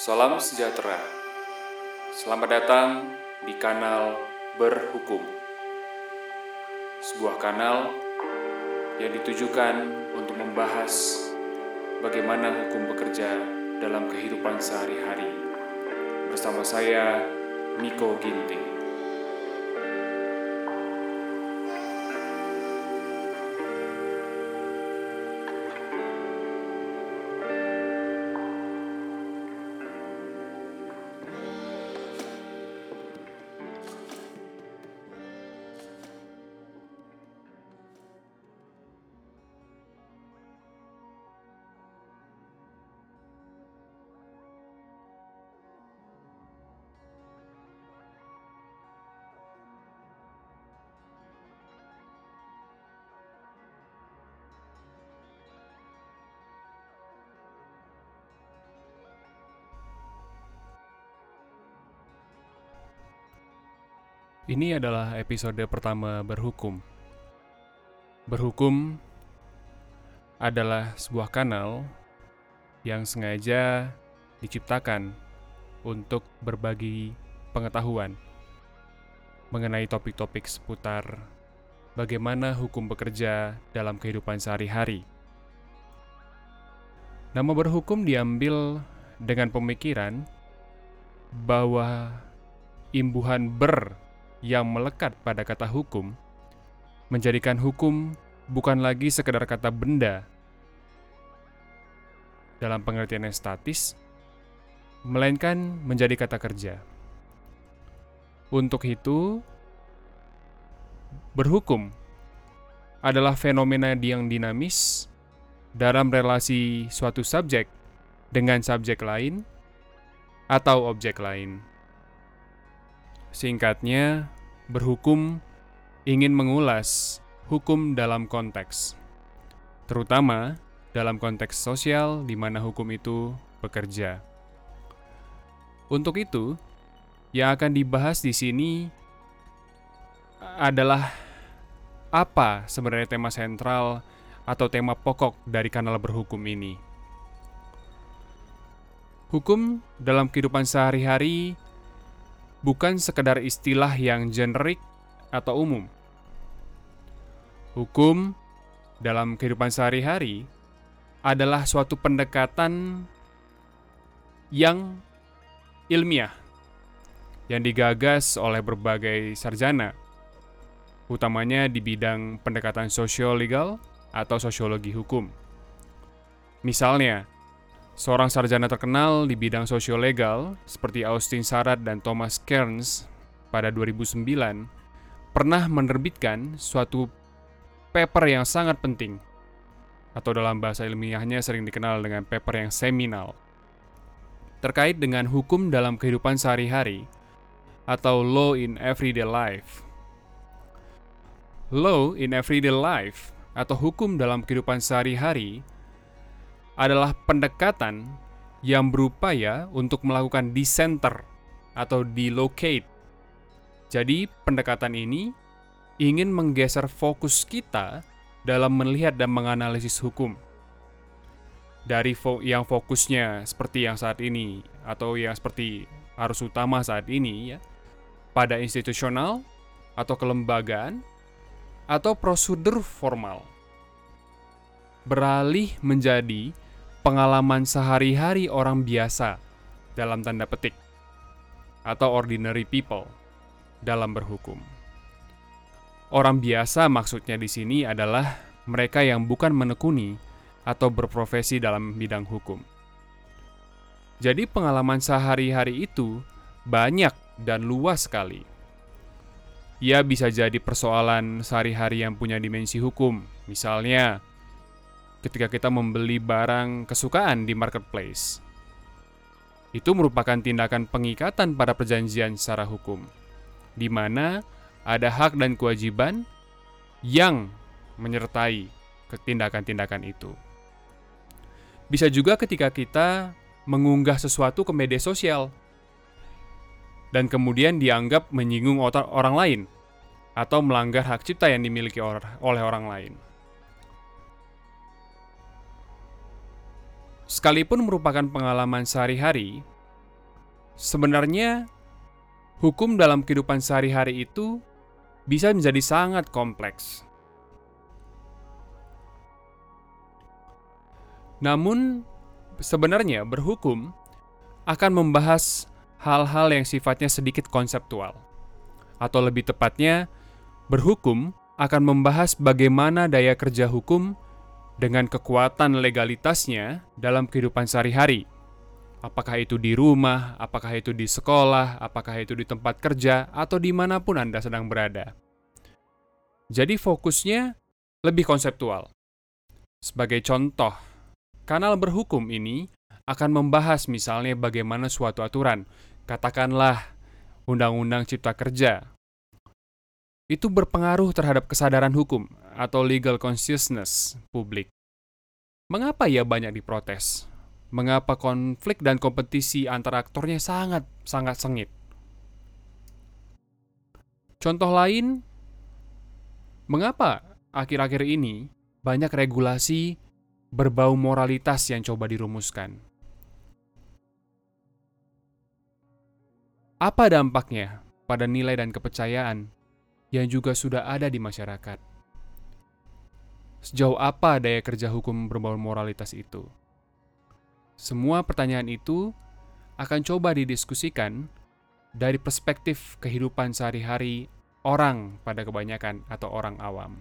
Salam sejahtera. Selamat datang di kanal Berhukum. Sebuah kanal yang ditujukan untuk membahas bagaimana hukum bekerja dalam kehidupan sehari-hari. Bersama saya, Miko Ginting. Ini adalah episode pertama Berhukum. Berhukum adalah sebuah kanal yang sengaja diciptakan untuk berbagi pengetahuan mengenai topik-topik seputar bagaimana hukum bekerja dalam kehidupan sehari-hari. Nama berhukum diambil dengan pemikiran bahwa imbuhan ber yang melekat pada kata hukum menjadikan hukum bukan lagi sekedar kata benda dalam pengertian yang statis, melainkan menjadi kata kerja. Untuk itu, berhukum adalah fenomena yang dinamis dalam relasi suatu subjek dengan subjek lain atau objek lain. Singkatnya, berhukum ingin mengulas hukum dalam konteks, terutama dalam konteks sosial di mana hukum itu bekerja. Untuk itu, yang akan dibahas di sini adalah apa sebenarnya tema sentral atau tema pokok dari kanal berhukum ini. Hukum dalam kehidupan sehari-hari bukan sekedar istilah yang generik atau umum. Hukum dalam kehidupan sehari-hari adalah suatu pendekatan yang ilmiah yang digagas oleh berbagai sarjana, utamanya di bidang pendekatan sosio-legal atau sosiologi hukum. Misalnya, Seorang sarjana terkenal di bidang sosiolegal seperti Austin Sarat dan Thomas Kearns pada 2009 pernah menerbitkan suatu paper yang sangat penting atau dalam bahasa ilmiahnya sering dikenal dengan paper yang seminal terkait dengan hukum dalam kehidupan sehari-hari atau law in everyday life. Law in everyday life atau hukum dalam kehidupan sehari-hari adalah pendekatan yang berupaya untuk melakukan decenter atau delocate. Jadi, pendekatan ini ingin menggeser fokus kita dalam melihat dan menganalisis hukum. Dari fo yang fokusnya seperti yang saat ini atau yang seperti harus utama saat ini ya, pada institusional atau kelembagaan atau prosedur formal. Beralih menjadi pengalaman sehari-hari orang biasa dalam tanda petik atau ordinary people dalam berhukum. Orang biasa maksudnya di sini adalah mereka yang bukan menekuni atau berprofesi dalam bidang hukum. Jadi pengalaman sehari-hari itu banyak dan luas sekali. Ia bisa jadi persoalan sehari-hari yang punya dimensi hukum, misalnya ketika kita membeli barang kesukaan di marketplace. Itu merupakan tindakan pengikatan pada perjanjian secara hukum, di mana ada hak dan kewajiban yang menyertai ketindakan-tindakan itu. Bisa juga ketika kita mengunggah sesuatu ke media sosial dan kemudian dianggap menyinggung orang lain atau melanggar hak cipta yang dimiliki oleh orang lain. Sekalipun merupakan pengalaman sehari-hari, sebenarnya hukum dalam kehidupan sehari-hari itu bisa menjadi sangat kompleks. Namun, sebenarnya berhukum akan membahas hal-hal yang sifatnya sedikit konseptual, atau lebih tepatnya, berhukum akan membahas bagaimana daya kerja hukum dengan kekuatan legalitasnya dalam kehidupan sehari-hari. Apakah itu di rumah, apakah itu di sekolah, apakah itu di tempat kerja, atau di mana pun Anda sedang berada. Jadi fokusnya lebih konseptual. Sebagai contoh, kanal berhukum ini akan membahas misalnya bagaimana suatu aturan, katakanlah Undang-Undang Cipta Kerja, itu berpengaruh terhadap kesadaran hukum atau legal consciousness publik. Mengapa ia banyak diprotes? Mengapa konflik dan kompetisi antara aktornya sangat sangat sengit? Contoh lain, mengapa akhir-akhir ini banyak regulasi berbau moralitas yang coba dirumuskan. Apa dampaknya pada nilai dan kepercayaan yang juga sudah ada di masyarakat? Sejauh apa daya kerja hukum berbau moralitas itu? Semua pertanyaan itu akan coba didiskusikan dari perspektif kehidupan sehari-hari orang pada kebanyakan atau orang awam.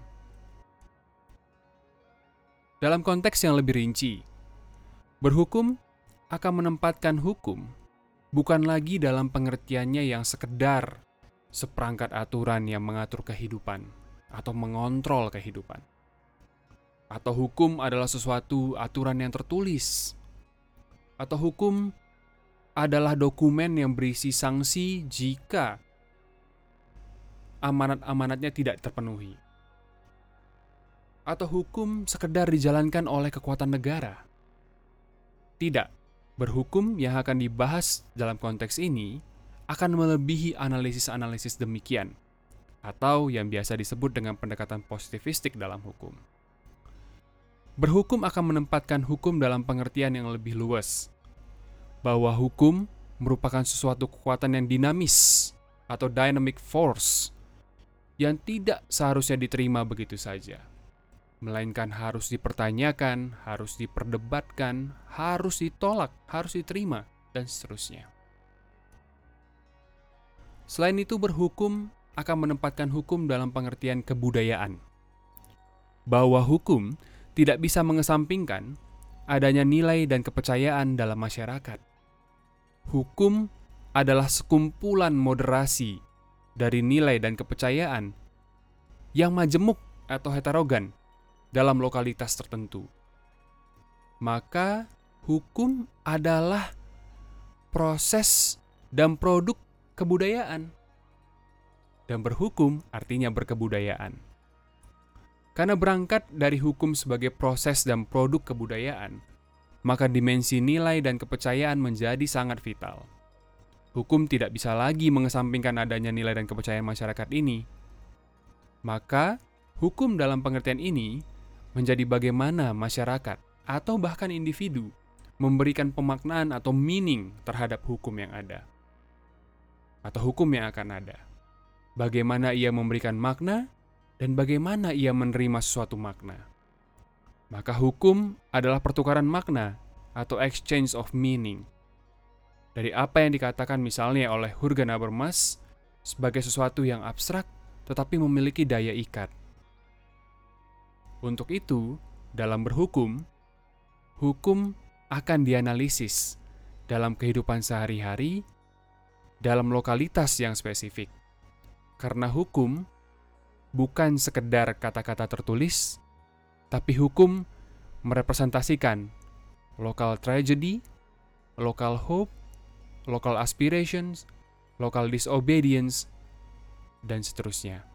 Dalam konteks yang lebih rinci, berhukum akan menempatkan hukum bukan lagi dalam pengertiannya yang sekedar seperangkat aturan yang mengatur kehidupan atau mengontrol kehidupan. Atau hukum adalah sesuatu aturan yang tertulis. Atau hukum adalah dokumen yang berisi sanksi jika amanat-amanatnya tidak terpenuhi atau hukum sekedar dijalankan oleh kekuatan negara. Tidak, berhukum yang akan dibahas dalam konteks ini akan melebihi analisis-analisis demikian, atau yang biasa disebut dengan pendekatan positivistik dalam hukum. Berhukum akan menempatkan hukum dalam pengertian yang lebih luas, bahwa hukum merupakan sesuatu kekuatan yang dinamis atau dynamic force yang tidak seharusnya diterima begitu saja. Melainkan harus dipertanyakan, harus diperdebatkan, harus ditolak, harus diterima, dan seterusnya. Selain itu, berhukum akan menempatkan hukum dalam pengertian kebudayaan, bahwa hukum tidak bisa mengesampingkan adanya nilai dan kepercayaan dalam masyarakat. Hukum adalah sekumpulan moderasi dari nilai dan kepercayaan yang majemuk atau heterogen dalam lokalitas tertentu. Maka, hukum adalah proses dan produk kebudayaan, dan berhukum artinya berkebudayaan. Karena berangkat dari hukum sebagai proses dan produk kebudayaan, maka dimensi nilai dan kepercayaan menjadi sangat vital. Hukum tidak bisa lagi mengesampingkan adanya nilai dan kepercayaan masyarakat ini. Maka, hukum dalam pengertian ini menjadi bagaimana masyarakat atau bahkan individu memberikan pemaknaan atau meaning terhadap hukum yang ada atau hukum yang akan ada. Bagaimana ia memberikan makna dan bagaimana ia menerima suatu makna. Maka hukum adalah pertukaran makna atau exchange of meaning. Dari apa yang dikatakan misalnya oleh Jurgen Habermas sebagai sesuatu yang abstrak tetapi memiliki daya ikat. Untuk itu, dalam berhukum, hukum akan dianalisis dalam kehidupan sehari-hari dalam lokalitas yang spesifik. Karena hukum bukan sekedar kata-kata tertulis, tapi hukum merepresentasikan local tragedy, local hope, local aspirations, local disobedience, dan seterusnya.